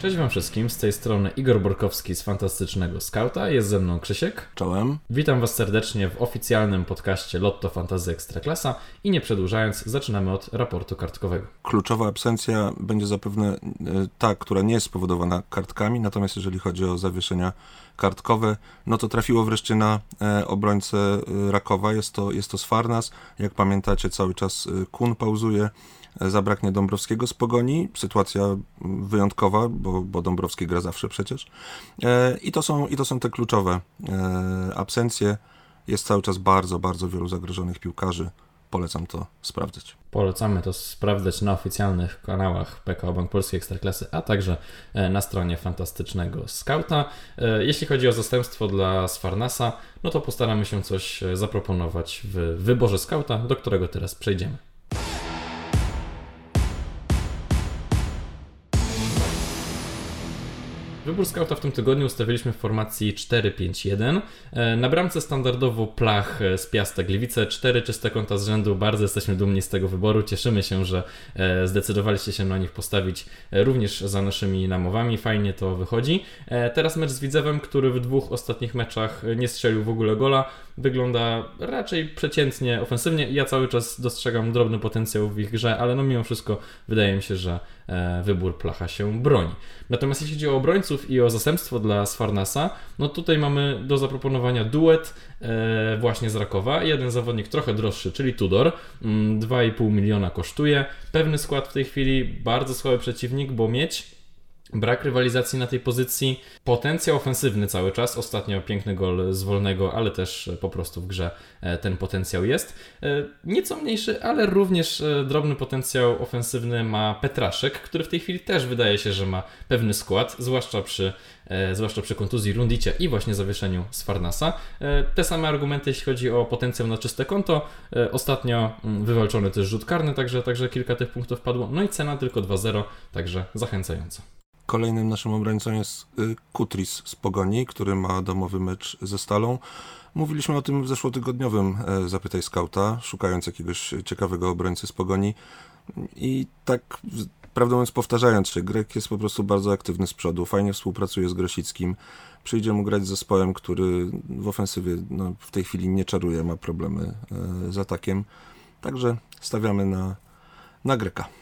Cześć Wam wszystkim, z tej strony Igor Borkowski z Fantastycznego Skauta, jest ze mną Krzysiek. Czołem. Witam Was serdecznie w oficjalnym podcaście Lotto Fantazy Ekstraklasa i nie przedłużając, zaczynamy od raportu kartkowego. Kluczowa absencja będzie zapewne e, ta, która nie jest spowodowana kartkami, natomiast jeżeli chodzi o zawieszenia kartkowe, no to trafiło wreszcie na e, obrońcę e, Rakowa, jest to, jest to Sfarnas. Jak pamiętacie, cały czas Kun pauzuje zabraknie Dąbrowskiego z Pogoni. Sytuacja wyjątkowa, bo, bo Dąbrowski gra zawsze przecież. E, I to są, i to są te kluczowe e, absencje. Jest cały czas bardzo, bardzo wielu zagrożonych piłkarzy. Polecam to sprawdzać. Polecamy to sprawdzać na oficjalnych kanałach PKO Bank Polskiej Ekstraklasy, a także e, na stronie fantastycznego Skauta. Jeśli chodzi o zastępstwo dla Sfarnasa, no to postaramy się coś zaproponować w wyborze Skauta, do którego teraz przejdziemy. Wybór skauta w tym tygodniu ustawiliśmy w formacji 4-5-1. E, na bramce standardowo Plach e, z Piasta Gliwice, cztery czyste konta z rzędu. Bardzo jesteśmy dumni z tego wyboru. Cieszymy się, że e, zdecydowaliście się na nich postawić również za naszymi namowami. Fajnie to wychodzi. Teraz mecz z Widzewem, który w dwóch ostatnich meczach nie strzelił w ogóle gola. Wygląda raczej przeciętnie ofensywnie. Ja cały czas dostrzegam drobny potencjał w ich grze, ale no mimo wszystko wydaje mi się, że wybór Placha się broni. Natomiast jeśli chodzi o obrońców i o zastępstwo dla Sfarnasa, no tutaj mamy do zaproponowania duet e, właśnie z Rakowa. Jeden zawodnik trochę droższy, czyli Tudor, 2,5 mm, miliona kosztuje. Pewny skład w tej chwili, bardzo słaby przeciwnik, bo mieć Brak rywalizacji na tej pozycji, potencjał ofensywny cały czas. Ostatnio piękny gol z wolnego, ale też po prostu w grze e, ten potencjał jest. E, nieco mniejszy, ale również e, drobny potencjał ofensywny ma Petraszek, który w tej chwili też wydaje się, że ma pewny skład, zwłaszcza przy, zwłaszcza przy kontuzji Rundicia i właśnie zawieszeniu z Farnasa. Te same argumenty, jeśli chodzi o potencjał na czyste konto. Ostatnio mm, wywalczony też rzut karny, także, także kilka tych punktów padło. No i cena tylko 2-0, także zachęcająca. Kolejnym naszym obrońcą jest y, Kutris z Pogoni, który ma domowy mecz ze Stalą. Mówiliśmy o tym w zeszłotygodniowym e, Zapytaj Skauta, szukając jakiegoś ciekawego obrońcy z Pogoni. I tak, prawdę mówiąc, powtarzając się, Grek jest po prostu bardzo aktywny z przodu, fajnie współpracuje z Grosickim. Przyjdzie mu grać z zespołem, który w ofensywie no, w tej chwili nie czaruje, ma problemy e, z atakiem. Także stawiamy na, na Greka.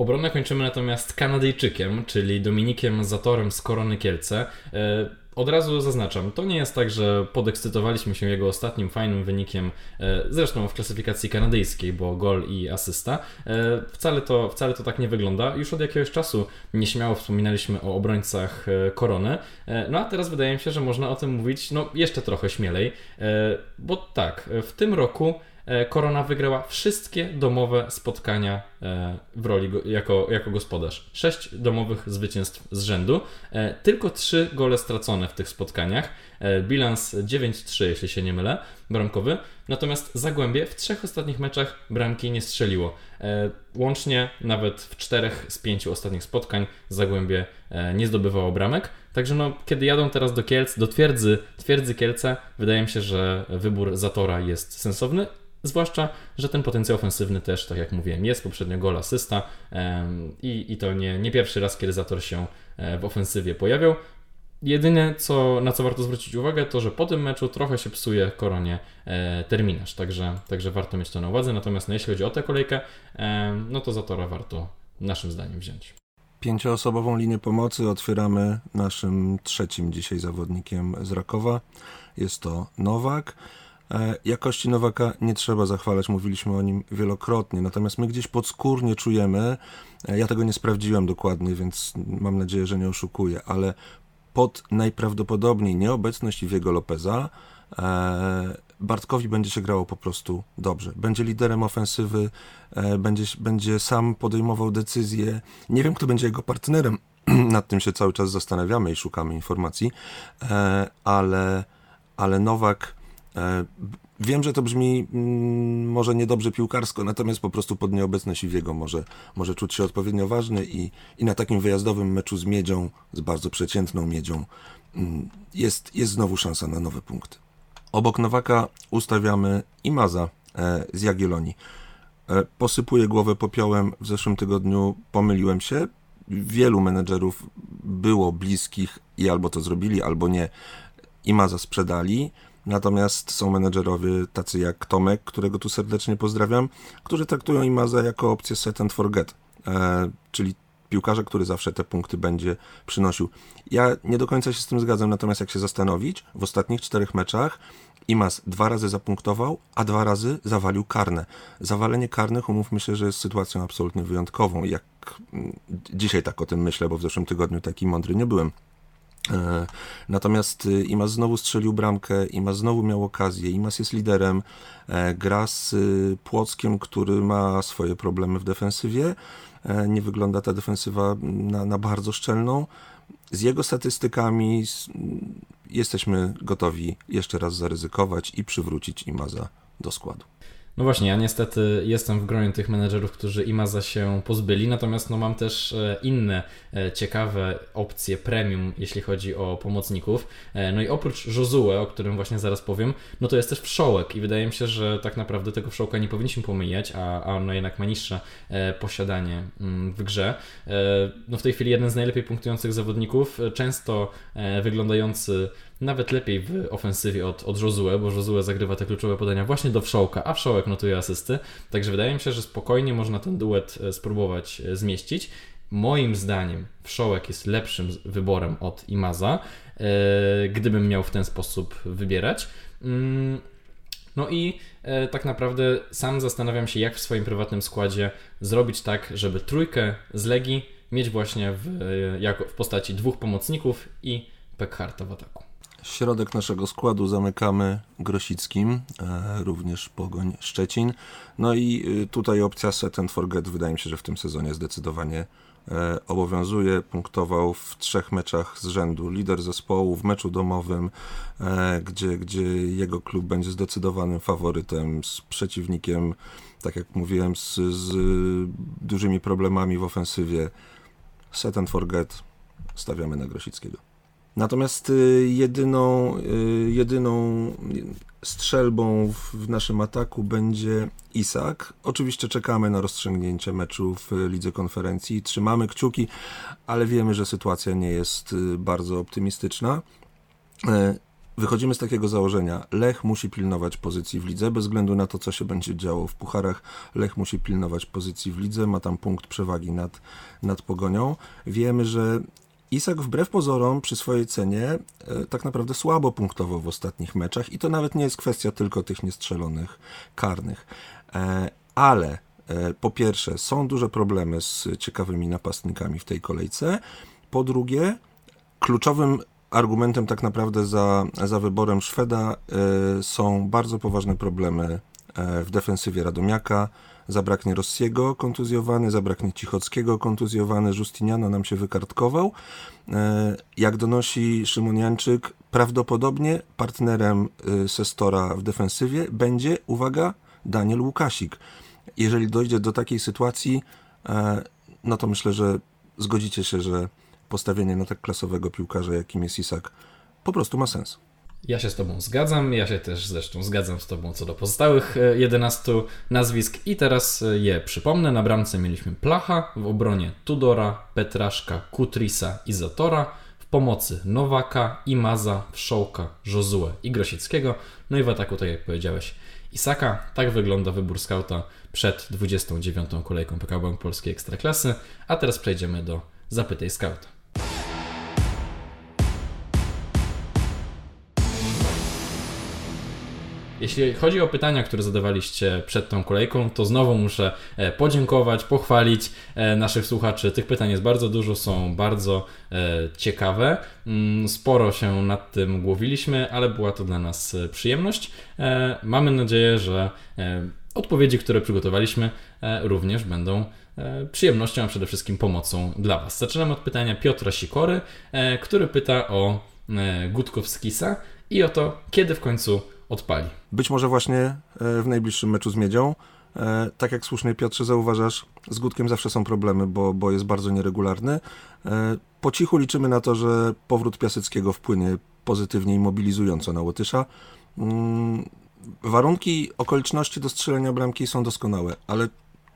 Obronę kończymy natomiast Kanadyjczykiem, czyli Dominikiem Zatorem z Korony Kielce. E, od razu zaznaczam, to nie jest tak, że podekscytowaliśmy się jego ostatnim fajnym wynikiem, e, zresztą w klasyfikacji kanadyjskiej, bo gol i asysta. E, wcale to, wcale to tak nie wygląda. Już od jakiegoś czasu nieśmiało wspominaliśmy o obrońcach Korony, no a teraz wydaje mi się, że można o tym mówić no, jeszcze trochę śmielej, bo tak, w tym roku Korona wygrała wszystkie domowe spotkania w roli jako, jako gospodarz. Sześć domowych zwycięstw z rzędu, e, tylko trzy gole stracone w tych spotkaniach. Bilans 9-3, jeśli się nie mylę, bramkowy. Natomiast Zagłębie w trzech ostatnich meczach bramki nie strzeliło. Łącznie nawet w czterech z pięciu ostatnich spotkań Zagłębie nie zdobywało bramek. Także no, kiedy jadą teraz do Kielc, do twierdzy, twierdzy Kielce, wydaje mi się, że wybór Zatora jest sensowny Zwłaszcza, że ten potencjał ofensywny też, tak jak mówiłem, jest poprzednio gol asysta i, i to nie, nie pierwszy raz, kiedy Zator się e, w ofensywie pojawiał. Jedyne, co, na co warto zwrócić uwagę, to że po tym meczu trochę się psuje koronie e, terminarz, także, także warto mieć to na uwadze. Natomiast no, jeśli chodzi o tę kolejkę, e, no to Zatora warto naszym zdaniem wziąć. Pięcioosobową linię pomocy otwieramy naszym trzecim dzisiaj zawodnikiem z Rakowa. Jest to Nowak. E, jakości Nowaka nie trzeba zachwalać, mówiliśmy o nim wielokrotnie, natomiast my gdzieś podskórnie czujemy, e, ja tego nie sprawdziłem dokładnie, więc mam nadzieję, że nie oszukuję, ale pod najprawdopodobniej nieobecność Iwiego Lopeza e, Bartkowi będzie się grało po prostu dobrze. Będzie liderem ofensywy, będzie, będzie sam podejmował decyzje. Nie wiem, kto będzie jego partnerem. Nad tym się cały czas zastanawiamy i szukamy informacji, ale, ale Nowak wiem, że to brzmi mm, może niedobrze piłkarsko, natomiast po prostu pod nieobecność Iwiego może, może czuć się odpowiednio ważny i, i na takim wyjazdowym meczu z Miedzią, z bardzo przeciętną Miedzią, mm, jest, jest znowu szansa na nowe punkty. Obok Nowaka ustawiamy Imaza e, z Jagiellonii. E, posypuję głowę popiołem, w zeszłym tygodniu pomyliłem się, wielu menedżerów było bliskich i albo to zrobili, albo nie. Imaza sprzedali. Natomiast są menedżerowie tacy jak Tomek, którego tu serdecznie pozdrawiam, którzy traktują Imaza jako opcję set and forget, e, czyli piłkarza, który zawsze te punkty będzie przynosił. Ja nie do końca się z tym zgadzam, natomiast jak się zastanowić, w ostatnich czterech meczach Imas dwa razy zapunktował, a dwa razy zawalił karne. Zawalenie karnych, umówmy się, że jest sytuacją absolutnie wyjątkową. Jak mm, dzisiaj tak o tym myślę, bo w zeszłym tygodniu taki mądry nie byłem. E, natomiast y, Imas znowu strzelił bramkę, Imas znowu miał okazję, Imas jest liderem, e, gra z y, Płockiem, który ma swoje problemy w defensywie, e, nie wygląda ta defensywa na, na bardzo szczelną. Z jego statystykami jesteśmy gotowi jeszcze raz zaryzykować i przywrócić Imaza do składu. No właśnie, ja niestety jestem w gronie tych menedżerów, którzy Imaza się pozbyli, natomiast no mam też e, inne e, ciekawe opcje premium, jeśli chodzi o pomocników. E, no i oprócz Josue, o którym właśnie zaraz powiem, no to jest też wszołek i wydaje mi się, że tak naprawdę tego wszołka nie powinniśmy pomijać, a, a ono jednak ma niższe posiadanie mm, w grze. No w tej chwili jeden z najlepiej punktujących zawodników, często wyglądający nawet lepiej w ofensywie od, od Josue, bo Josue zagrywa te kluczowe podania właśnie do Wszołka, a Wszołek notuje asysty. Także wydaje mi się, że spokojnie można ten duet e, spróbować e, zmieścić. Moim zdaniem Wszołek jest lepszym wyborem od Imaza, e, gdybym miał w ten sposób wybierać. Mm, no i tak naprawdę sam zastanawiam się, jak w swoim prywatnym składzie zrobić tak, żeby trójkę z Legii mieć właśnie w, jako, w postaci dwóch pomocników i Pekharta w ataku. Środek naszego składu zamykamy Grosickim, e, również Pogoń Szczecin. No i y, tutaj opcja set and forget wydaje mi się, że w tym sezonie zdecydowanie e, obowiązuje. Punktował w trzech meczach z rzędu. Lider zespołu w meczu domowym, e, gdzie, gdzie jego klub będzie zdecydowanym faworytem z przeciwnikiem, tak jak mówiłem, z, z dużymi problemami w ofensywie. Set and forget stawiamy na Grosickiego. Natomiast y, jedyną, y, jedyną strzelbą w naszym ataku będzie Isak. Oczywiście czekamy na rozstrzygnięcie meczu w Lidze Konferencji. Trzymamy kciuki, ale wiemy, że sytuacja nie jest y, bardzo optymistyczna. Wychodzimy z takiego założenia, Lech musi pilnować pozycji w lidze, bez względu na to, co się będzie działo w pucharach. Lech musi pilnować pozycji w lidze, ma tam punkt przewagi nad, nad pogonią. Wiemy, że Isak wbrew pozorom przy swojej cenie e, tak naprawdę słabo punktował w ostatnich meczach i to nawet nie jest kwestia tylko tych niestrzelonych karnych. E, ale e, po pierwsze są duże problemy z ciekawymi napastnikami w tej kolejce. Po drugie, kluczowym argumentem tak naprawdę za, za wyborem Szweda są bardzo poważne problemy w defensywie Radomiaka zabraknie Rossiego kontuzjowany, zabraknie Cichockiego kontuzjowany, Justiniano nam się wykartkował. E, jak donosi Szymon Janczyk, prawdopodobnie partnerem e, Sestora w defensywie będzie, uwaga, Daniel Łukasik. Jeżeli dojdzie do takiej sytuacji, e, no to myślę, że zgodzicie się, że postawienie na tak klasowego piłkarza, jakim jest Isak, po prostu ma sens. Ja się z Tobą zgadzam, ja się też zresztą zgadzam z Tobą co do pozostałych 11 e, nazwisk i teraz e, je przypomnę. Na bramce mieliśmy Placha, w obronie Tudora, Petraszka, Kutrisa i Zatora, w pomocy Nowaka, Imaza, Wszołka, Josue i Grosickiego, no i w ataku, tak jak powiedziałeś, Isaka. Tak wygląda wybór skauta przed 29. kolejką PKB Polskiej Ekstraklasy, a teraz przejdziemy do Zapytaj Skauta. Jeśli chodzi o pytania, które zadawaliście przed tą kolejką, to znowu muszę e, podziękować, pochwalić e, naszych słuchaczy. Tych pytań jest bardzo dużo, są bardzo e, ciekawe. Mm, sporo się nad tym głowiliśmy, ale była to dla nas przyjemność. Mamy nadzieję, że odpowiedzi, które przygotowaliśmy, również będą przyjemnością, a przede wszystkim pomocą dla Was. Zaczynamy od pytania Piotra Sikory, który pyta o Gutkowskisa i o to, kiedy w końcu odpali. Być może właśnie e, w najbliższym meczu z Miedzią. E, tak jak słusznie Piotrze zauważasz, z Gutkiem zawsze są problemy, bo, bo jest bardzo nieregularny. E, po cichu liczymy na to, że powrót Piaseckiego wpłynie pozytywnie i mobilizująco na Łotysza. Mm, warunki, okoliczności do strzelenia bramki są doskonałe, ale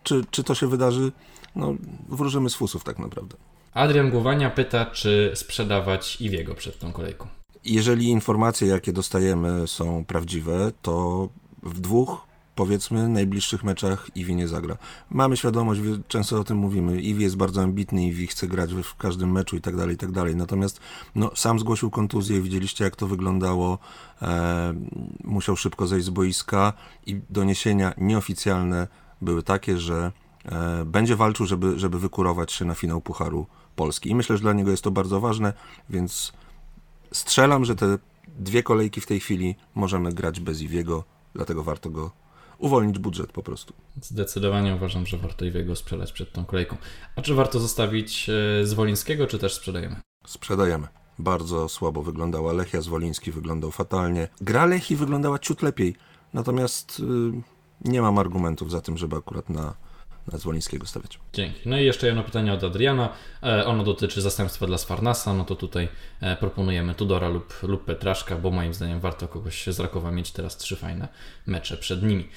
czy, czy to się wydarzy? No, wróżymy z fusów tak naprawdę. Adrian Głowania pyta, czy sprzedawać Iwiego przed tą kolejką. Jeżeli informacje, jakie dostajemy, są prawdziwe, to w dwóch powiedzmy najbliższych meczach Iwi nie zagra. Mamy świadomość, często o tym mówimy, Iwi jest bardzo ambitny, Iwi chce grać w każdym meczu i tak dalej, i tak dalej. Natomiast no, sam zgłosił kontuzję, widzieliście jak to wyglądało, e, musiał szybko zejść z boiska i doniesienia nieoficjalne były takie, że e, będzie walczył, żeby, żeby wykurować się na finał Pucharu Polski. I myślę, że dla niego jest to bardzo ważne, więc strzelam, że te dwie kolejki w tej chwili możemy grać bez Iwiego, dlatego warto go uwolnić budżet po prostu. Zdecydowanie uważam, że warto Iwiego sprzedać przed tą kolejką. A czy warto zostawić e, Zwolińskiego, czy też sprzedajemy? Sprzedajemy. Bardzo słabo wyglądała Lechia, Zwoliński wyglądał fatalnie. Gra Lechii wyglądała ciut lepiej, natomiast yy, nie mam argumentów za tym, żeby akurat na Zwolińskiego stawiać. Dzięki. No i jeszcze jedno pytanie od Adriana. E, ono dotyczy zastępstwa dla Sfarnasa. No to tutaj e, proponujemy Tudora lub, lub Petraszka, bo moim zdaniem warto kogoś z Rakowa mieć teraz trzy fajne mecze przed nimi.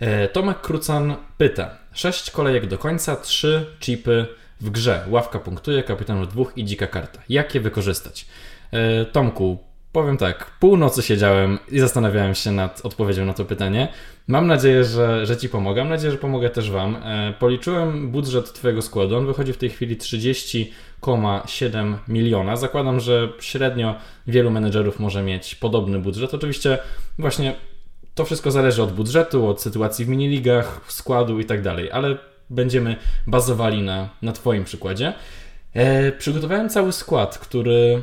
E, Tomek Krucan pyta. Sześć kolejek do końca, trzy chipy w grze. Ławka punktuje, kapitanów dwóch i dzika karta. Jak je wykorzystać? Tomku, Powiem tak, północy siedziałem i zastanawiałem się nad odpowiedzią na to pytanie. Mam nadzieję, że, że Ci pomogę. Mam nadzieję, że pomogę też Wam. E, policzyłem budżet Twojego składu. On wychodzi w tej chwili 30,7 miliona. Zakładam, że średnio wielu menedżerów może mieć podobny budżet. Oczywiście właśnie to wszystko zależy od budżetu, od sytuacji w miniligach, składu i tak dalej, ale będziemy bazowali na, na Twoim przykładzie. E, przygotowałem cały skład, który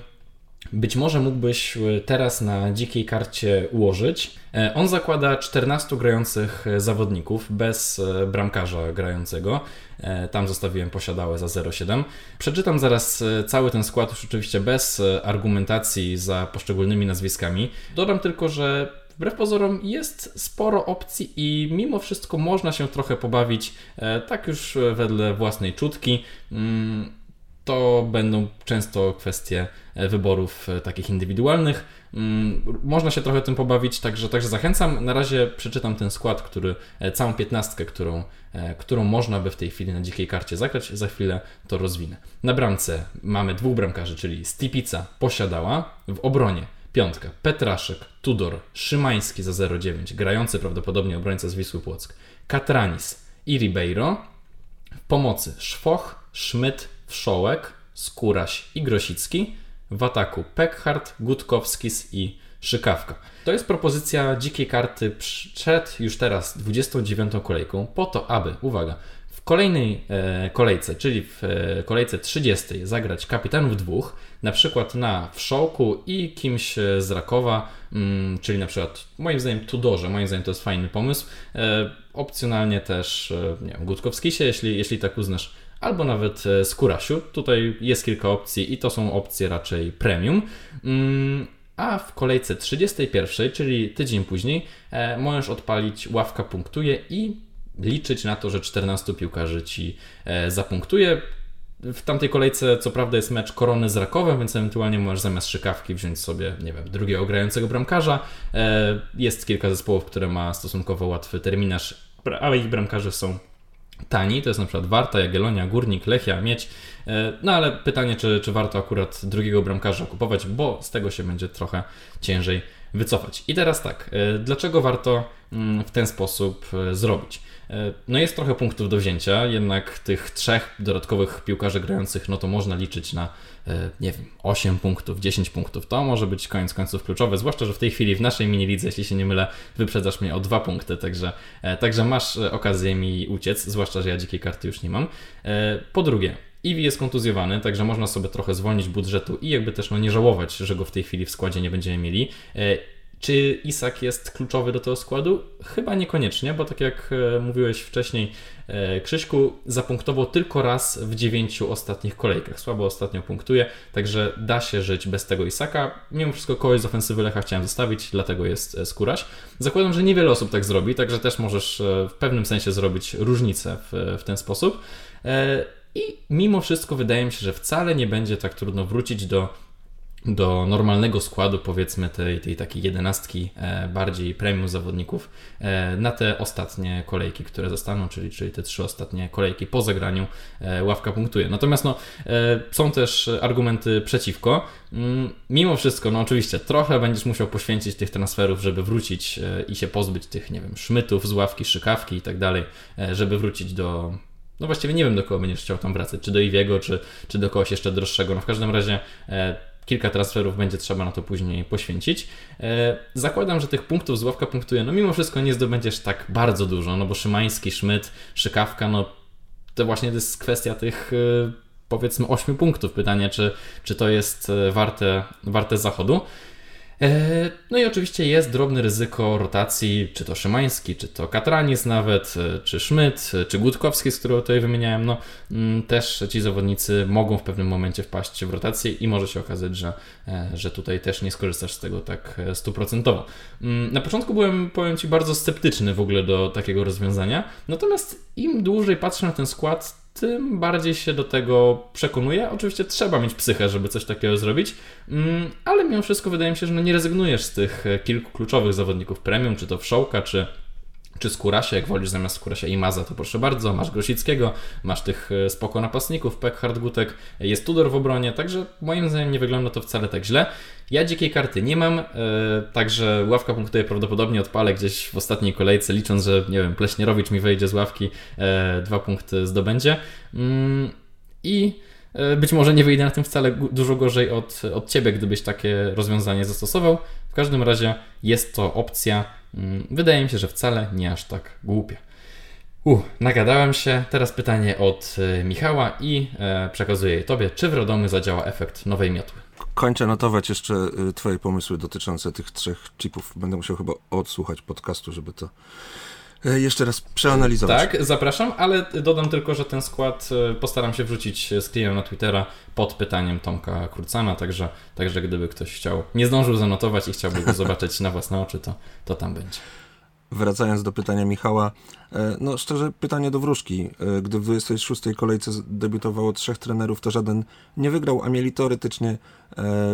być może mógłbyś e, teraz na dzikiej karcie ułożyć. E, on zakłada 14 grających e, zawodników bez bramkarza grającego. Tam zostawiłem posiadałe za 0,7. Przeczytam zaraz cały ten skład, już oczywiście bez argumentacji za poszczególnymi nazwiskami. Dodam tylko, że wbrew pozorom jest sporo opcji i mimo wszystko można się trochę pobawić, tak już wedle własnej czutki. To będą często kwestie e, wyborów e, takich indywidualnych. Mm, można się trochę tym pobawić, także, także zachęcam. Na razie przeczytam ten skład, który, e, całą piętnastkę, którą, którą można by w tej chwili na dzikiej karcie zagrać. Za chwilę to rozwinę. Na bramce mamy dwóch bramkarzy, czyli Stipica posiadała, w obronie piątka Petraszek, Tudor, Szymański za 0,9, grający prawdopodobnie obrońca z Wisły Płock, Katranis i Ribeiro, w pomocy Szwoch, Szmyt, Wszołek, Skóraś i Grosicki, w ataku Pekhart, Gutkowskis i Szykawka. To jest propozycja dzikiej karty przed już teraz 29 kolejką, po to, aby, uwaga, w kolejnej e, kolejce, czyli w e, kolejce 30 zagrać kapitanów dwóch, na przykład na Wszołku i kimś z Rakowa, mm, czyli na przykład moim zdaniem Tudorze, moim zdaniem to jest fajny pomysł. E, opcjonalnie też, e, nie wiem, Gutkowskisie, jeśli, jeśli tak uznasz albo nawet e, z Kurasiu. Tutaj jest kilka opcji i to są opcje raczej premium. Mm, a w kolejce 31, czyli tydzień później, e, możesz odpalić ławka punktuje i liczyć na to, że 14 piłkarzy ci e, zapunktuje. W tamtej kolejce, co prawda, jest mecz korony z Rakowem, więc ewentualnie możesz zamiast szykawki wziąć sobie, nie wiem, drugiego grającego bramkarza. Jest kilka zespołów, które ma stosunkowo łatwy terminarz, ale ich bramkarze są tani, to jest na przykład Warta, Jagiellonia, Górnik, Lechia, Mieć. E, no ale pytanie, czy, czy warto akurat drugiego bramkarza kupować, bo z tego się będzie trochę ciężej wycofać. I teraz tak, e, dlaczego warto mm, w ten sposób e, zrobić? No jest trochę punktów do wzięcia, jednak tych trzech dodatkowych piłkarzy grających, no to można liczyć na E, nie wiem, 8 punktów, 10 punktów. To może być koniec końców kluczowe, zwłaszcza, że w tej chwili w naszej mini lidze, jeśli się nie mylę, wyprzedzasz mnie o 2 punkty, także, e, także masz e, okazję mi uciec, zwłaszcza, że ja dzikiej karty już nie mam. Po drugie, Iwi jest kontuzjowany, także można sobie trochę zwolnić budżetu i jakby też no, nie żałować, że go w tej chwili w składzie nie będziemy mieli. Czy Isak jest kluczowy do tego składu? Chyba niekoniecznie, bo tak jak e, mówiłeś wcześniej, e, Krzyśku zapunktował tylko raz w dziewięciu ostatnich kolejkach. Słabo ostatnio punktuje, także da się żyć bez tego Isaka. Mimo wszystko kogoś z ofensywy Lecha chciałem zostawić, dlatego jest e, Skóraś. Zakładam, że niewiele osób tak zrobi, także też możesz w pewnym sensie zrobić różnicę w, w ten sposób. I mimo wszystko wydaje mi się, że wcale nie będzie tak trudno wrócić do do normalnego składu, powiedzmy tej, tej takiej jedenastki e, bardziej premium zawodników e, na te ostatnie kolejki, które zostaną, czyli, czyli te trzy ostatnie kolejki po zagraniu e, ławka punktuje. Natomiast no, są też argumenty przeciwko. Mm, mimo wszystko, no oczywiście, trochę będziesz musiał poświęcić tych transferów, żeby wrócić i się pozbyć tych, nie wiem, szmytów z ławki, szykawki i tak dalej, żeby wrócić do no właściwie nie wiem, do kogo będziesz chciał tam wracać, czy do Iwiego, czy, czy do kogoś jeszcze droższego. No w każdym razie kilka transferów będzie trzeba na to później poświęcić. E, zakładam, że tych punktów z ławka punktuje, no mimo wszystko nie zdobędziesz tak bardzo dużo, no bo Szymański, Szmyt, Szykawka, no to właśnie to jest kwestia tych e, powiedzmy 8 punktów. Pytanie, czy, czy to jest e, warte, warte zachodu. E, no i oczywiście jest drobne ryzyko rotacji, czy to Szymański, czy to Katranis nawet, e, czy Szmyt, e, czy Gutkowski, z którego tutaj wymieniałem, no mm, też ci zawodnicy mogą w pewnym momencie wpaść w rotację i może się okazać, że, że tutaj też nie skorzystasz z tego tak stuprocentowo. Mm, na początku byłem, powiem Ci, bardzo sceptyczny w ogóle do takiego rozwiązania, natomiast im dłużej patrzę na ten skład, tym bardziej się do tego przekonuję. Oczywiście trzeba mieć psychę, żeby coś takiego zrobić, mm, ale mimo wszystko wydaje mi się, że no nie rezygnujesz z tych e, kilku kluczowych zawodników premium, czy to Wszołka, czy czy Skórasia, jak wolisz zamiast Skórasia i Maza, to proszę bardzo, masz Grosickiego, masz tych e, spoko napastników, Peck, Gutek, jest Tudor w obronie, także moim zdaniem nie wygląda to wcale tak źle. Ja dzikiej karty nie mam, yy, także ławka punktuje prawdopodobnie odpalę gdzieś w ostatniej kolejce, licząc, że nie wiem, Pleśnierowicz mi wejdzie z ławki, yy, dwa punkty zdobędzie. Yy, I być może nie wyjdę na tym wcale dużo gorzej od, od Ciebie, gdybyś takie rozwiązanie zastosował. W każdym razie jest to opcja, Mm, wydaje mi się, że wcale nie aż tak głupie. Uh, nagadałem się. Teraz pytanie od e, Michała i e, przekazuję je Tobie. Czy w Radomiu zadziała efekt nowej miotły? Kończę notować jeszcze e, Twoje pomysły dotyczące tych trzech chipów. Będę musiał chyba odsłuchać podcastu, żeby to E, jeszcze raz przeanalizować. Tak, zapraszam, ale dodam tylko, że ten skład e, postaram się wrzucić screenem na Twittera pod pytaniem Tomka Kurcana, także, także gdyby ktoś chciał, nie zdążył zanotować i chciałby go zobaczyć na własne oczy, to, to tam będzie. Wracając do pytania Michała, e, no szczerze pytanie do wróżki. Gdy w 26. kolejce debiutowało trzech trenerów, to żaden nie wygrał, a mieli teoretycznie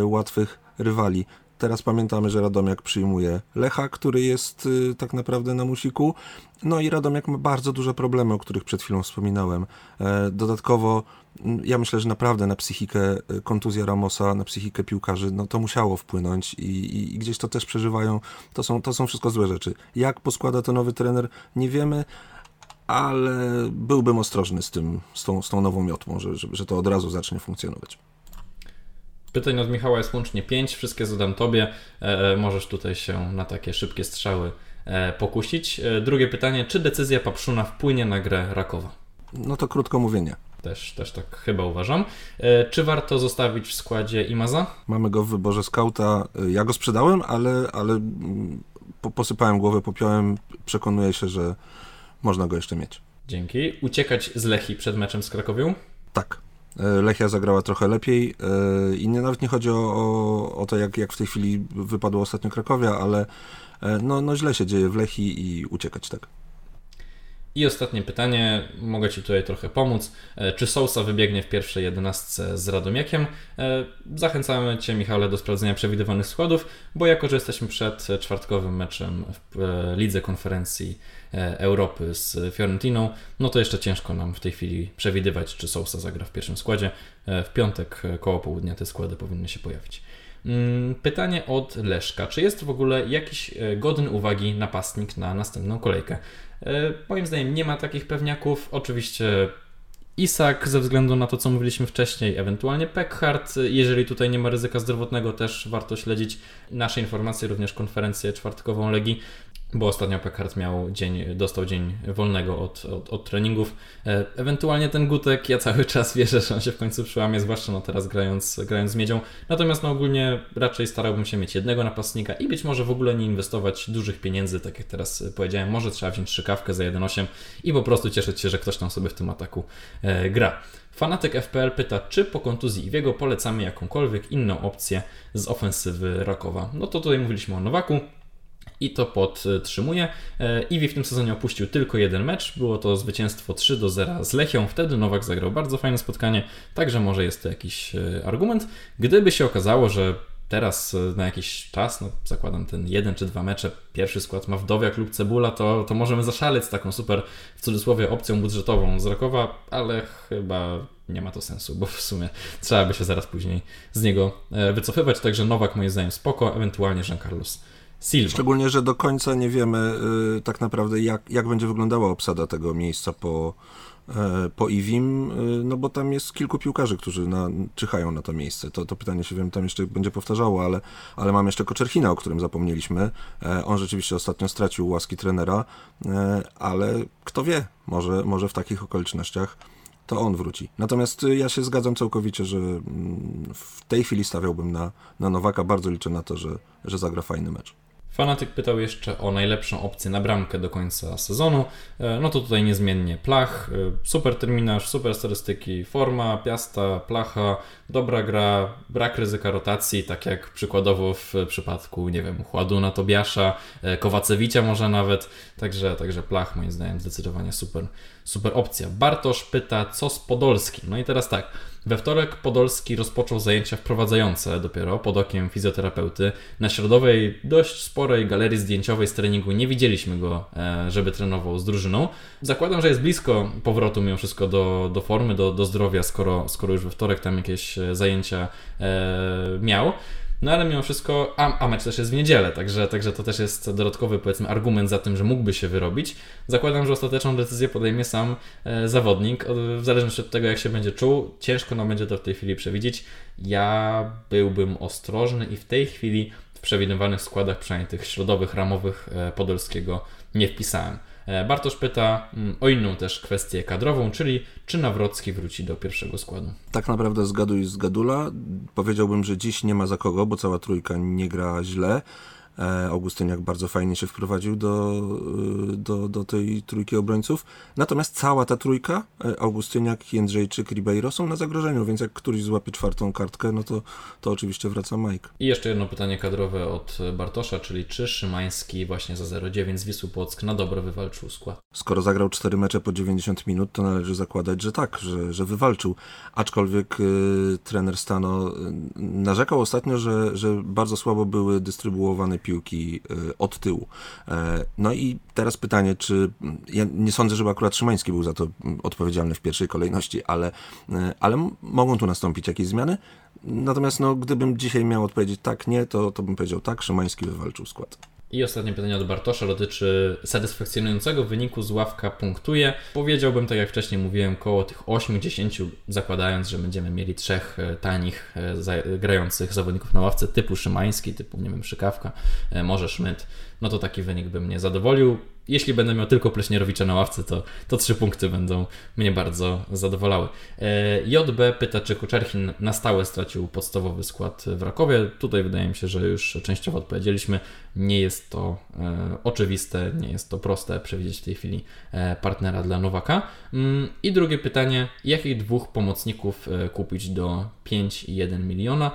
łatwych rywali. Teraz pamiętamy, że Radomiak przyjmuje Lecha, który jest y, tak naprawdę na musiku. No i Radomiak ma bardzo duże problemy, o których przed chwilą wspominałem. E, dodatkowo mm, ja myślę, że naprawdę na psychikę y, kontuzja Ramosa, na psychikę piłkarzy, no to musiało wpłynąć i, i, i, gdzieś to też przeżywają. To są, to są wszystko złe rzeczy. Jak poskłada to nowy trener, nie wiemy, ale byłbym ostrożny z tym, z tą, z tą nową miotłą, że, że, że to od razu zacznie funkcjonować. Pytań od Michała jest łącznie 5, wszystkie zadam Tobie. E, e, możesz tutaj się na takie szybkie strzały e, pokusić. Drugie pytanie, czy decyzja Papszuna wpłynie na grę Rakowa? No to krótko mówienie. Też, też tak chyba uważam. Czy warto zostawić w składzie Imaza? Mamy go w wyborze skauta. Ja go sprzedałem, ale, ale mm, po, posypałem głowę popiołem. Przekonuję się, że można go jeszcze mieć. Dzięki. Uciekać z Lechi przed meczem z Krakowią? Tak. E, Lechia zagrała trochę lepiej e, i nie, nawet nie chodzi o, o, o, to, jak, jak w tej chwili wypadło ostatnio Krakowia, ale e, no, no źle się dzieje w Lechii i uciekać tak. I ostatnie pytanie, mogę Ci tutaj trochę pomóc. Czy Sousa wybiegnie w pierwszej jedenastce z Radomiakiem? Zachęcamy Cię, Michale, do sprawdzenia przewidywanych składów, bo jako, że jesteśmy przed czwartkowym meczem w Lidze Konferencji E, Europy z Fiorentiną, no to jeszcze ciężko nam w tej chwili przewidywać, czy Sousa zagra w pierwszym składzie. E, w piątek e, koło południa te składy powinny się pojawić. Mm, pytanie od Leszka. Czy jest w ogóle jakiś godny uwagi napastnik na następną kolejkę? Moim zdaniem nie ma takich pewniaków. Oczywiście Isak ze względu na to, co mówiliśmy wcześniej, ewentualnie Peckhart, jeżeli tutaj nie ma ryzyka zdrowotnego, też warto śledzić nasze informacje, również konferencję czwartkową Legii bo ostatnio Packard miał dzień, dostał dzień wolnego od, od, od, treningów. E, ewentualnie ten Gutek, ja cały czas wierzę, że on się w końcu przełamie, zwłaszcza no teraz grając, grając z Miedzią. Natomiast no ogólnie raczej starałbym się mieć jednego napastnika i być może w ogóle nie inwestować dużych pieniędzy, tak jak teraz powiedziałem. Może trzeba wziąć szykawkę za 1.8 i po prostu cieszyć się, że ktoś tam sobie w tym ataku e, gra. Fanatyk FPL pyta, czy po kontuzji Iwiego polecamy jakąkolwiek inną opcję z ofensywy Rakowa. No to tutaj mówiliśmy o Nowaku, i to podtrzymuje. Iwi w tym sezonie opuścił tylko jeden mecz, było to zwycięstwo 3 do 0 z Lechią, wtedy Nowak zagrał bardzo fajne spotkanie, także może jest to jakiś argument. Gdyby się okazało, że teraz e, na jakiś czas, no zakładam ten jeden czy dwa mecze, pierwszy skład ma Wdowiak lub Cebula, to, to możemy zaszaleć z taką super, w cudzysłowie, opcją budżetową z Rakowa, ale chyba nie ma to sensu, bo w sumie trzeba by się zaraz później z niego e, wycofywać, także Nowak moim zdaniem spoko, ewentualnie Jean Carlos Szczególnie, że do końca nie wiemy yy, tak naprawdę jak, jak będzie wyglądała obsada tego miejsca po E, po Iwim, e, no bo tam jest kilku piłkarzy, którzy na, czyhają na to miejsce. To, to pytanie się wiem, tam jeszcze będzie powtarzało, ale, ale mam jeszcze Koczerchina, o którym zapomnieliśmy. E, on rzeczywiście ostatnio stracił łaski trenera, ale kto wie, może, może w takich okolicznościach to on wróci. Natomiast ja się zgadzam całkowicie, że mm, w tej chwili stawiałbym na, na Nowaka. Bardzo liczę na to, że, że zagra fajny mecz. Fanatyk pytał jeszcze o najlepszą opcję na bramkę do końca sezonu. E, no to tutaj niezmiennie Plach, e, super terminarz, super statystyki, forma, piasta, Placha, dobra gra, brak ryzyka rotacji, tak jak przykładowo w przypadku, nie wiem, Chładuna, Tobiasza, e, Kowacewicia może nawet. Także, także Plach moim zdaniem zdecydowanie super, super opcja. Bartosz pyta, co z Podolskim? No i teraz tak, we wtorek Podolski rozpoczął zajęcia wprowadzające dopiero pod okiem fizjoterapeuty. Na środowej, dość sporej galerii zdjęciowej z treningu nie widzieliśmy go, e, żeby trenował z drużyną. Zakładam, że jest blisko powrotu mimo wszystko do, do formy, do, do zdrowia, skoro, skoro już we wtorek tam jakieś e, zajęcia e, miał. No ale mimo wszystko, a, a mecz też jest w niedzielę, także, także to też jest dodatkowy powiedzmy argument za tym, że mógłby się wyrobić. Zakładam, że ostateczną decyzję podejmie sam e, zawodnik, w zależności od tego jak się będzie czuł. Ciężko nam będzie to w tej chwili przewidzieć. Ja byłbym ostrożny i w tej chwili w przewidywanych składach, przynajmniej tych środowych, ramowych e, Podolskiego nie wpisałem. E, Bartosz pyta mm, o inną też kwestię kadrową, czyli czy Nawrocki wróci do pierwszego składu. Tak naprawdę zgaduj z Gadula. Powiedziałbym, że dziś nie ma za kogo, bo cała trójka nie gra źle. E, Augustyniak bardzo fajnie się wprowadził do, e, do, do tej trójki obrońców. Natomiast cała ta trójka, e, Augustyniak, Jędrzejczyk, Ribeiro są na zagrożeniu, więc jak któryś złapie czwartą kartkę, no to, to oczywiście wraca Mike. I jeszcze jedno pytanie kadrowe od Bartosza, czyli czy Szymański właśnie za 0,9 z Wisły Płock na dobro wywalczył skład? Skoro zagrał 4 mecze po 90 minut, to należy zakładać, że tak, że, że wywalczył. Aczkolwiek y, trener Stano narzekał ostatnio, że, że bardzo słabo były dystrybuowane piłki e, od tyłu. E, no i teraz pytanie, czy ja nie sądzę, żeby akurat Szymański był za to odpowiedzialny w pierwszej kolejności, ale, e, ale mogą tu nastąpić jakieś zmiany. Natomiast no, gdybym dzisiaj miał odpowiedzieć tak, nie, to, to bym powiedział tak, Szymański wywalczył skład. I ostatnie pytanie od Bartosza dotyczy satysfakcjonującego wyniku z ławka punktuje. Powiedziałbym, tak jak wcześniej mówiłem, koło tych 8-10, zakładając, że będziemy mieli trzech e, tanich e, grających zawodników na ławce typu Szymański, typu, nie wiem, Szykawka, e, może Szmyt, no to taki wynik by mnie zadowolił jeśli będę miał tylko Pleśnierowicza na ławce, to, to trzy punkty będą mnie bardzo zadowalały. E, JB pyta, czy Kuczerchin na stałe stracił podstawowy skład w Rakowie. Tutaj wydaje mi się, że już częściowo odpowiedzieliśmy. Nie jest to e, oczywiste, nie jest to proste przewidzieć w tej chwili e, partnera dla Nowaka. Mm, I drugie pytanie, jakich dwóch pomocników kupić do 5,1 miliona?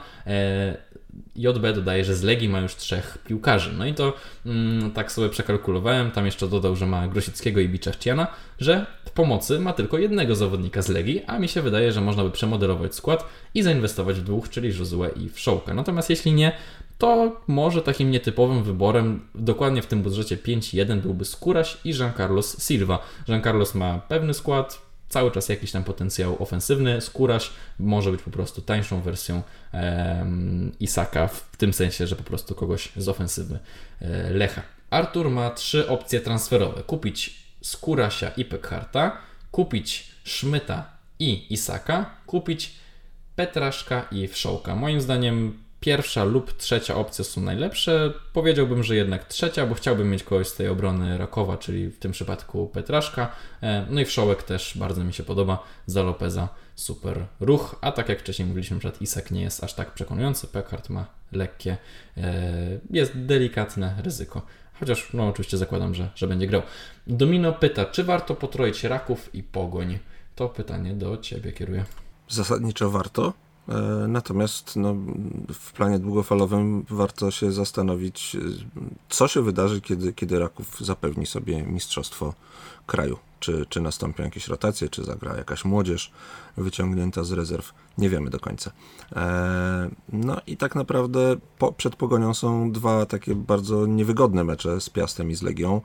JB dodaje, że z Legii ma już trzech piłkarzy. No i to mm, tak sobie przekalkulowałem. Tam jeszcze dodał, że ma Grosickiego i Biczachciana, że w pomocy ma tylko jednego zawodnika z Legii, a mi się wydaje, że można by przemodelować skład i zainwestować w dwóch, czyli Josue i w Szołka. Natomiast jeśli nie, to może takim nietypowym wyborem, dokładnie w tym budżecie 5-1 byłby Skóraś i Jean Carlos Silva. Jean Carlos ma pewny skład, cały czas jakiś tam potencjał ofensywny. Skóraś może być po prostu tańszą wersją Isaka w tym sensie, że po prostu kogoś z ofensywy e, Lecha. Artur ma trzy opcje transferowe. Kupić Skórasia i Pekharta, kupić Szmyta i Isaka, kupić Petraszka i Wszołka. Moim zdaniem pierwsza lub trzecia opcja są najlepsze. Powiedziałbym, że jednak trzecia, bo chciałbym mieć kogoś z tej obrony Rakowa, czyli w tym przypadku Petraszka. E, no i Wszołek też bardzo mi się podoba. Za Lopeza super ruch, a tak jak wcześniej mówiliśmy, że Isak nie jest aż tak przekonujący. Pekard ma lekkie, e, jest delikatne ryzyko. Chociaż no oczywiście zakładam, że, że będzie grał. Domino pyta, czy warto potroić Raków i Pogoń? To pytanie do Ciebie kieruję. Zasadniczo warto. E, natomiast no, w planie długofalowym warto się zastanowić, co się wydarzy, kiedy, kiedy Raków zapewni sobie mistrzostwo kraju. Czy, czy nastąpią jakieś rotacje, czy zagra jakaś młodzież wyciągnięta z rezerw. Nie wiemy do końca. E, no i tak naprawdę po, przed Pogonią są dwa takie bardzo niewygodne mecze z Piastem i z Legią.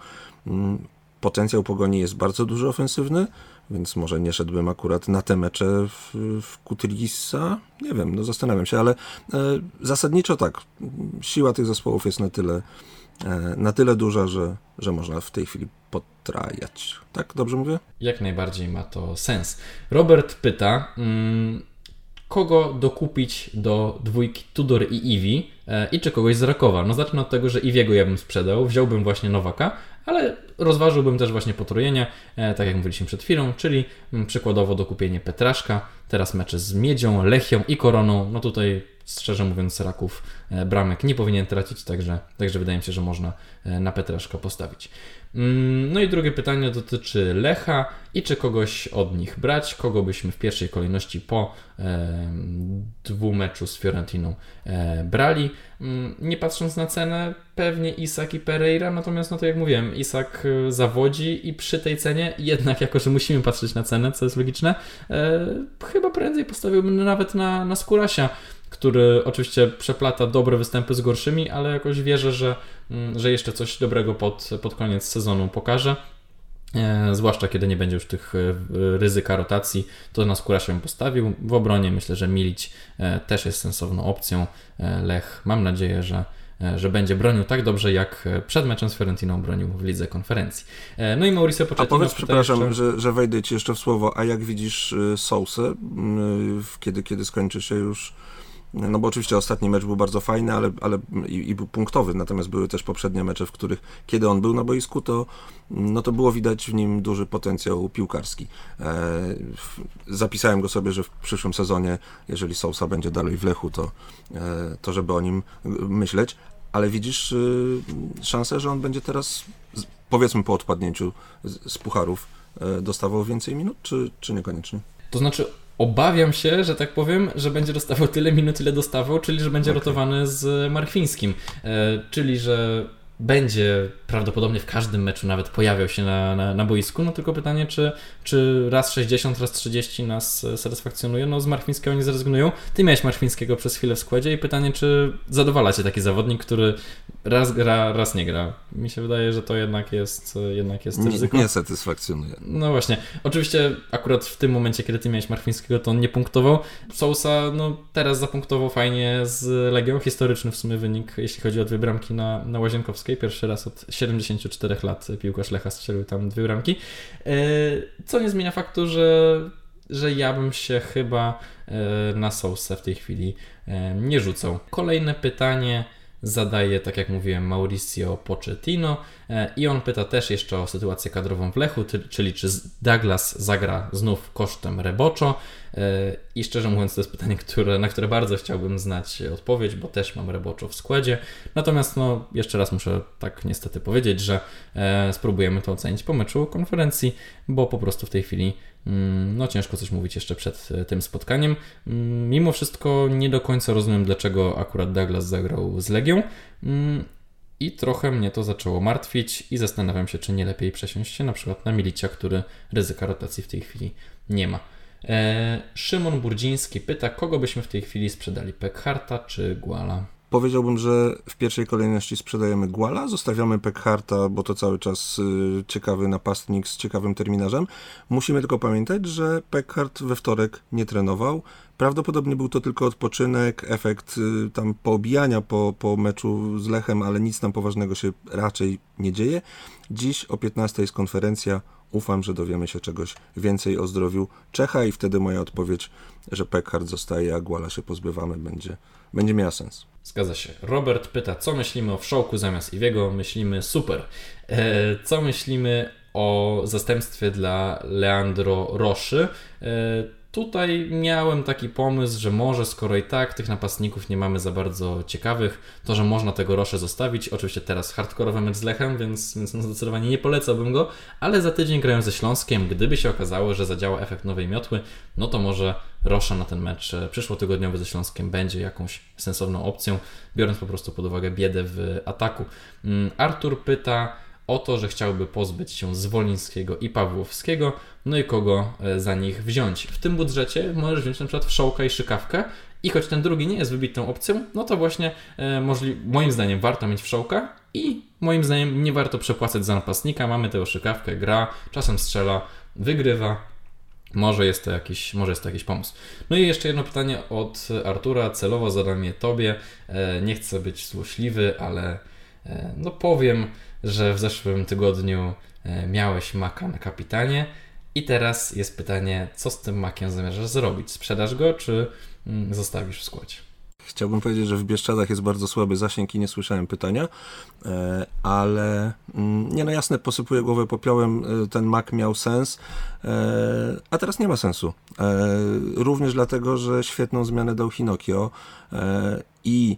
Potencjał Pogoni jest bardzo duży ofensywny, więc może nie szedłbym akurat na te mecze w, w. Nie wiem, no zastanawiam się, ale e, zasadniczo tak. Siła tych zespołów jest na tyle, e, na tyle duża, że, że można w tej chwili potrajać. Tak, dobrze mówię? Jak najbardziej ma to sens. Robert pyta, mm, kogo dokupić do dwójki Tudor i Iwi e, i czy kogoś z Rakowa. No zacznę od tego, że Iwiego ja bym sprzedał, wziąłbym właśnie Nowaka, ale rozważyłbym też właśnie potrojenie, e, tak jak mówiliśmy przed chwilą, czyli mm, przykładowo dokupienie Petraszka, teraz mecze z Miedzią, Lechią i Koroną. No tutaj szczerze mówiąc Raków e, bramek nie powinien tracić, także, także wydaje mi się, że można na Petraszka postawić. Mm, no i drugie pytanie dotyczy Lecha i czy kogoś od nich brać, kogo byśmy w pierwszej kolejności po e, dwumeczu z Fiorentiną e, brali. Mm, nie patrząc na cenę, pewnie Isak i Pereira, natomiast no to jak mówiłem, Isak e, zawodzi i przy tej cenie jednak jako, że musimy patrzeć na cenę, co jest logiczne, e, chyba prędzej postawiłbym nawet na, na Skurasia który oczywiście przeplata dobre występy z gorszymi, ale jakoś wierzę, że, mm, że jeszcze coś dobrego pod, pod koniec sezonu pokaże. E, zwłaszcza kiedy nie będzie już tych e, ryzyka rotacji, to na skóra się postawił. W obronie myślę, że Milić e, też jest sensowną opcją. Lech, mam nadzieję, że, że będzie bronił tak dobrze, jak przed meczem z Fiorentiną bronił w lidze konferencji. No i Mauricio Pochettino... A powiedz, przepraszam, jeszcze... że, że wejdę Ci jeszcze w słowo, a jak widzisz Sousę, kiedy, kiedy skończy się już no bo oczywiście ostatni mecz był bardzo fajny, ale, ale i, i, był punktowy, natomiast były też poprzednie mecze, w których kiedy on był na boisku, to, no to było widać w nim duży potencjał piłkarski. E, zapisałem go sobie, że w przyszłym sezonie, jeżeli Sousa będzie dalej w Lechu, to, e, to żeby o nim myśleć, ale widzisz y, szansę, że on będzie teraz, powiedzmy po odpadnięciu z, z pucharów, e, dostawał więcej minut, czy, czy niekoniecznie? To znaczy, Obawiam się, że tak powiem, że będzie dostawał tyle minut, ile dostawał, czyli że będzie okay. rotowany z Markwińskim. E, czyli że będzie prawdopodobnie w każdym meczu nawet pojawiał się na, na, na, boisku, no tylko pytanie, czy, czy raz 60, raz 30 nas satysfakcjonuje, no z Marchwińskiego nie zrezygnują. Ty miałeś Marchwińskiego przez chwilę w składzie i pytanie, czy zadowala Cię taki zawodnik, który raz gra, raz nie gra. Mi się wydaje, że to jednak jest, jednak jest ryzyko. Nie, satysfakcjonuje. No właśnie. Oczywiście akurat w tym momencie, kiedy Ty miałeś Marchwińskiego, to on nie punktował. Sousa, no teraz zapunktował fajnie z Legią, historyczny w sumie wynik, jeśli chodzi o dwie bramki na, na Łazienkowskiej, pierwszy raz od 74 lat piłkarz Lecha strzelił tam dwie bramki. E, co nie zmienia faktu, że, że ja bym się chyba e, na Sousę w tej chwili e, nie rzucał. Kolejne pytanie zadaje, tak jak mówiłem, Mauricio Pochettino i on pyta też jeszcze o sytuację kadrową w Lechu, czyli czy Douglas zagra znów kosztem Reboczo. E, I szczerze mówiąc, to jest pytanie, które, na które bardzo chciałbym znać odpowiedź, bo też mam Reboczo w składzie. Natomiast, no, jeszcze raz muszę tak niestety powiedzieć, że e, spróbujemy to ocenić po meczu konferencji, bo po prostu w tej chwili mm, no ciężko coś mówić jeszcze przed e, tym spotkaniem. Mm, mimo wszystko nie do końca rozumiem, dlaczego akurat Douglas zagrał z Legią. Mm, I trochę mnie to zaczęło martwić i zastanawiam się, czy nie lepiej przesiąść się na przykład na Milicia, który ryzyka rotacji w tej chwili nie ma. E, Szymon Burdziński pyta, kogo byśmy w tej chwili sprzedali, Pekharta czy Guala? Powiedziałbym, że w pierwszej kolejności sprzedajemy Guala, zostawiamy Pekharta, bo to cały czas y, ciekawy napastnik z ciekawym terminarzem. Musimy tylko pamiętać, że Pekhart we wtorek nie trenował. Prawdopodobnie był to tylko odpoczynek, efekt y, tam poobijania po, po meczu z Lechem, ale nic tam poważnego się raczej nie dzieje. Dziś o 15 jest konferencja Ufam, że dowiemy się czegoś więcej o zdrowiu Czecha i wtedy moja odpowiedź, że Pekhard zostaje, a Guala się pozbywamy, będzie, będzie miała sens. Zgadza się. Robert pyta, co myślimy o wszołku zamiast Iwiego? Myślimy super. E, co myślimy o zastępstwie dla Leandro Roszy? E, tutaj miałem taki pomysł, że może skoro i tak tych napastników nie mamy za bardzo ciekawych, to że można tego Roszę zostawić. Oczywiście teraz hardkorowy mecz z Lechem, więc, więc no zdecydowanie nie polecałbym go, ale za tydzień grają ze Śląskiem. Gdyby się okazało, że zadziała efekt nowej miotły, no to może Rosza na ten mecz e, przyszłotygodniowy ze Śląskiem będzie jakąś sensowną opcją, biorąc po prostu pod uwagę biedę w ataku. Mm, Artur pyta o to, że chciałby pozbyć się Zwolińskiego i Pawłowskiego, no i kogo e, za nich wziąć. W tym budżecie możesz wziąć na przykład Wszołka i Szykawkę i choć ten drugi nie jest wybitną opcją, no to właśnie e, możli- moim zdaniem warto mieć Wszołka i moim zdaniem nie warto przepłacać za napastnika. Mamy tego Szykawkę, gra, czasem strzela, wygrywa, może jest, to jakiś, może jest to jakiś pomysł. No i jeszcze jedno pytanie od Artura. Celowo zadam je Tobie. E, Nie chcę być złośliwy, ale e, no powiem, że w zeszłym tygodniu e, miałeś maka na kapitanie. I teraz jest pytanie, co z tym makiem zamierzasz zrobić? Sprzedasz go, czy mm, zostawisz w składzie? Chciałbym powiedzieć, że w Bieszczadach jest bardzo słaby zasięg i nie słyszałem pytania, e, ale mm, nie no jasne, posypuję głowę popiołem, e, ten mak miał sens, a teraz nie ma sensu. Również dlatego, że świetną zmianę dał Hinokio i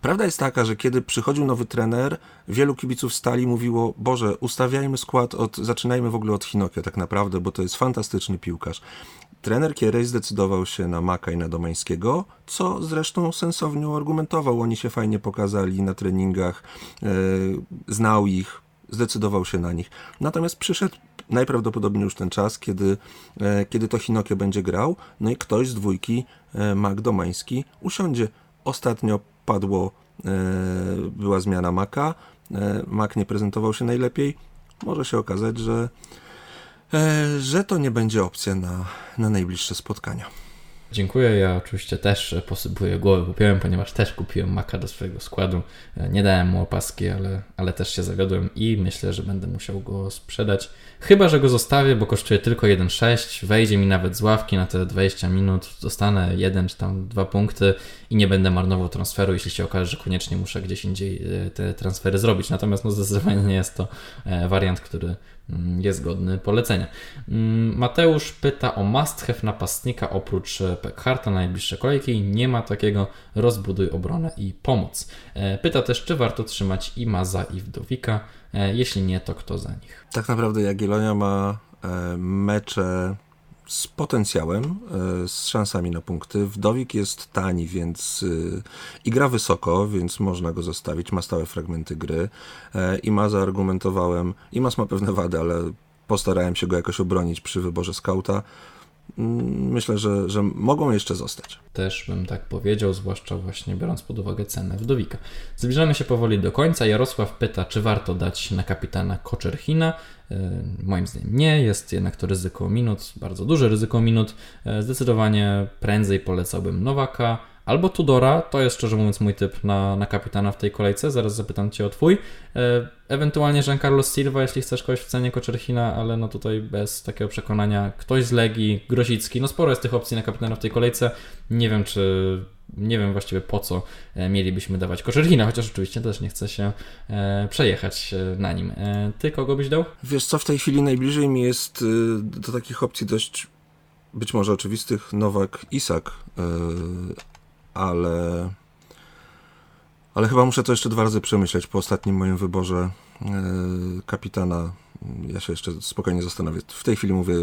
Prawda jest taka, że kiedy przychodził nowy trener, wielu kibiców stali mówiło, Boże, ustawiajmy skład, od, zaczynajmy w ogóle od Hinokio tak naprawdę, bo to jest fantastyczny piłkarz. Trener Kierej zdecydował się na Maka i na Domańskiego, co zresztą sensownie argumentował. Oni się fajnie pokazali na treningach, e, znał ich, zdecydował się na nich. Natomiast przyszedł najprawdopodobniej już ten czas, kiedy, e, kiedy to Hinokio będzie grał, no i ktoś z dwójki, e, Mak Domański, usiądzie. Ostatnio padło, e, była zmiana Maka, e, Mak nie prezentował się najlepiej. Może się okazać, że e, że to nie będzie opcja na, na najbliższe spotkania. Dziękuję. Ja oczywiście też posypuję głowę popiołem, ponieważ też kupiłem maka do swojego składu. Nie dałem mu opaski, ale, ale też się zawiodłem i myślę, że będę musiał go sprzedać. Chyba, że go zostawię, bo kosztuje tylko 1,6. Wejdzie mi nawet z ławki na te 20 minut. Dostanę jeden czy tam dwa punkty i nie będę marnował transferu, jeśli się okaże, że koniecznie muszę gdzieś indziej e, te transfery zrobić. Natomiast no, zdecydowanie nie jest to e, wariant, który mm, jest godny polecenia. Mm, Mateusz pyta o must have napastnika oprócz e, Pekharta na najbliższe kolejki. Nie ma takiego. Rozbuduj obronę i pomoc. Pyta też, czy warto trzymać i Maza i Wdowika. E, Jeśli nie, to kto za nich? Tak naprawdę Jagiellonia ma e, mecze z potencjałem, e, z szansami na punkty. Wdowik jest tani, więc i gra wysoko, więc można go zostawić. Ma stałe fragmenty gry. I ma zaargumentowałem, i ma pewne wady, ale postarałem się go jakoś obronić przy wyborze skauta. Mm, Myślę, że, że mogą jeszcze zostać. Też bym tak powiedział, zwłaszcza właśnie biorąc pod uwagę cenę Wdowika. Zbliżamy się powoli do końca. Jarosław pyta, czy warto dać na kapitana Koczerchina. E, Moim zdaniem nie, jest jednak to ryzyko minut, bardzo duże ryzyko minut. E, Zdecydowanie prędzej polecałbym Nowaka albo Tudora, to jest szczerze mówiąc mój typ na, na kapitana w tej kolejce, zaraz zapytam Cię o Twój. E, Ewentualnie Giancarlo Silva, jeśli chcesz kogoś w cenie Koczerchina, ale no tutaj bez takiego przekonania. Ktoś z Legii, Grosicki, no sporo jest tych opcji na kapitana w tej kolejce. Nie wiem, czy nie wiem właściwie po co e, mielibyśmy dawać Koczerchina, chociaż oczywiście też nie chcę się e, przejechać na nim. Ty kogo byś dał? Wiesz co, w tej chwili najbliżej mi jest do takich opcji dość być może oczywistych Nowak Isak, ale ale chyba muszę to jeszcze dwa razy przemyśleć po ostatnim moim wyborze y, kapitana. Ja się jeszcze spokojnie zastanowię. W tej chwili mówię,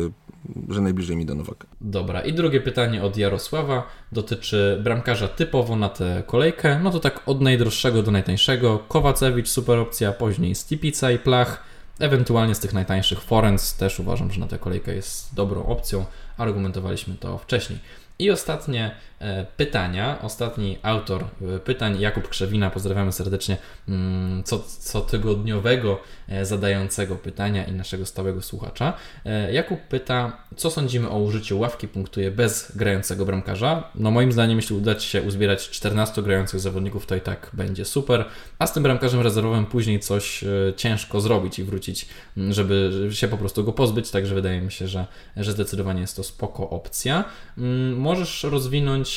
że najbliżej mi do Nowaka. Dobra, i drugie pytanie od Jarosława dotyczy bramkarza typowo na tę kolejkę. No to tak od najdroższego do najtańszego. Kowacewicz, super opcja, później Stipica i Plach. Ewentualnie z tych najtańszych Forens też uważam, że na tę kolejkę jest dobrą opcją. Argumentowaliśmy to wcześniej. I ostatnie e, pytania, ostatni autor e, pytań, Jakub Krzewina, pozdrawiamy serdecznie, mm, co, tygodniowego e, zadającego pytania i naszego stałego słuchacza. E, Jakub pyta, co sądzimy o użyciu ławki punktuje bez grającego bramkarza? No moim zdaniem, jeśli uda Ci się uzbierać 14 grających zawodników, to i tak będzie super, a z tym bramkarzem rezerwowym później coś e, ciężko zrobić i wrócić, m, żeby się po prostu go pozbyć, także wydaje mi się, że, że zdecydowanie jest to spoko opcja. Mm, możesz rozwinąć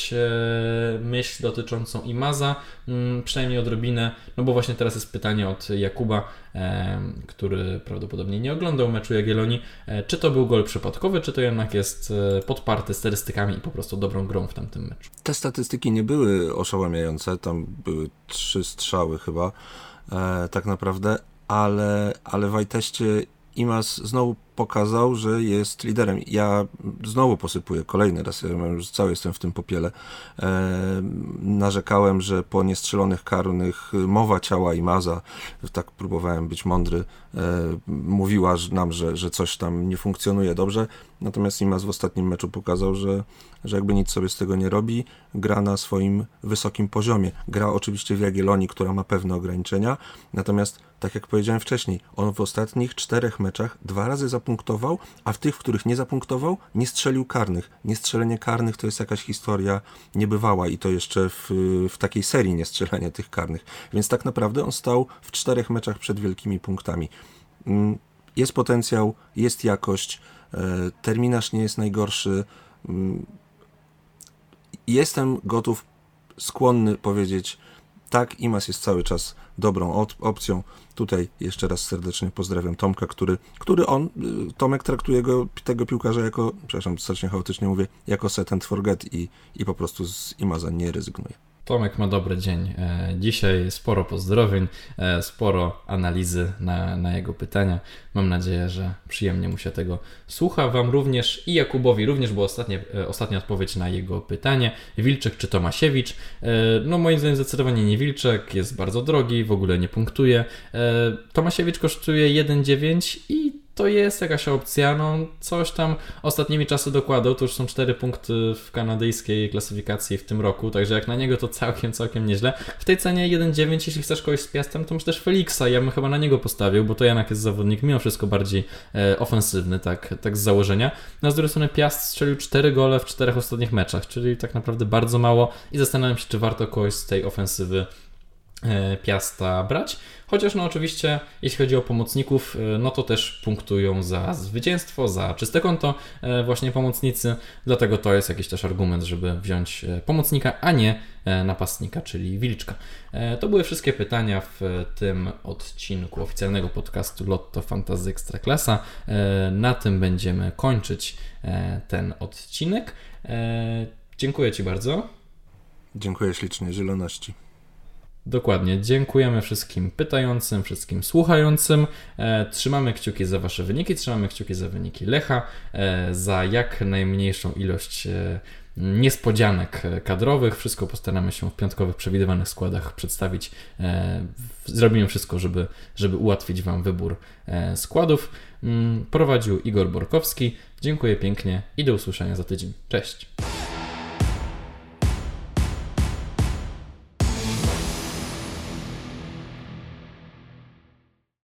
myśl dotyczącą Imaza, mm, przynajmniej odrobinę, no bo właśnie teraz jest pytanie od Jakuba, który prawdopodobnie nie oglądał meczu Jagiellonii, czy to był gol przypadkowy, czy to jednak jest podparty statystykami i po prostu dobrą grą w tamtym meczu. Te statystyki nie były oszałamiające, tam były trzy strzały chyba, tak naprawdę, ale, ale w Wajteście Imas znowu pokazał, że jest liderem. Ja znowu posypuję kolejny raz, ja już cały jestem w tym popiele. Narzekałem, że po niestrzelonych karnych mowa ciała Imaza, tak próbowałem być mądry, e, mówiła nam, że, że coś tam nie funkcjonuje dobrze. Natomiast Imaz w ostatnim meczu pokazał, że, że jakby nic sobie z tego nie robi, gra na swoim wysokim poziomie. Gra oczywiście w Jagiellonii, która ma pewne ograniczenia, natomiast tak jak powiedziałem wcześniej, on w ostatnich czterech meczach dwa razy zapunktował, a w tych, w których nie zapunktował, nie strzelił karnych. Niestrzelenie karnych to jest jakaś historia niebywała i to jeszcze w, w takiej serii niestrzelenia tych karnych. Więc tak naprawdę on stał w czterech meczach przed wielkimi punktami. Mm, jest potencjał, jest jakość, e, terminarz nie jest najgorszy. Mm, jestem gotów, skłonny powiedzieć, tak, IMAS jest cały czas dobrą opcją. Tutaj jeszcze raz serdecznie pozdrawiam Tomka, który, który on, y, Tomek traktuje go, tego piłkarza jako, przepraszam, strasznie chaotycznie mówię, jako set and forget i, i po prostu z IMAZa nie rezygnuje. Tomek ma dobry dzień. E, dzisiaj sporo pozdrowień, e, sporo analizy na, na jego pytania. Mam nadzieję, że przyjemnie mu się tego słucha. Wam również i Jakubowi również była ostatnia, e, ostatnia odpowiedź na jego pytanie. Wilczek czy Tomasiewicz? No moim zdaniem zdecydowanie nie Wilczek, jest bardzo drogi, w ogóle nie punktuje. Tomasiewicz kosztuje 1,9 i to jest jakaś opcja, no coś tam ostatnimi czasy dokładał, to już są 4 punkty w kanadyjskiej klasyfikacji w tym roku, także jak na niego to całkiem, całkiem nieźle. W tej cenie 1,9, jeśli chcesz kogoś z Piastem, to masz też Felixa, ja bym chyba na niego postawił, bo to jednak jest zawodnik mimo wszystko bardziej e, ofensywny, tak, tak z założenia. Na z drugiej strony Piast strzelił 4 gole w czterech ostatnich meczach, czyli tak naprawdę bardzo mało i zastanawiam się, czy warto kogoś z tej ofensywy Piasta brać. Chociaż no oczywiście, jeśli chodzi o pomocników, e, no to też punktują za zwycięstwo, za czyste konto e, właśnie pomocnicy, dlatego to jest jakiś też argument, żeby wziąć e, pomocnika, a nie napastnika, czyli Wilczka. To były wszystkie pytania w tym odcinku oficjalnego podcastu Lotto Fantasy Ekstraklasa. Na tym będziemy kończyć ten odcinek. Dziękuję Ci bardzo. Dziękuję ślicznie, zieloności. Dokładnie. Dziękujemy wszystkim pytającym, wszystkim słuchającym. E, trzymamy kciuki za Wasze wyniki, trzymamy kciuki za wyniki Lecha, e, za jak najmniejszą ilość e, niespodzianek kadrowych. Wszystko postaramy się w piątkowych przewidywanych składach przedstawić. Zrobimy wszystko, żeby, żeby ułatwić Wam wybór składów. Mm, prowadził Igor Borkowski. Dziękuję pięknie i do usłyszenia za tydzień. Cześć.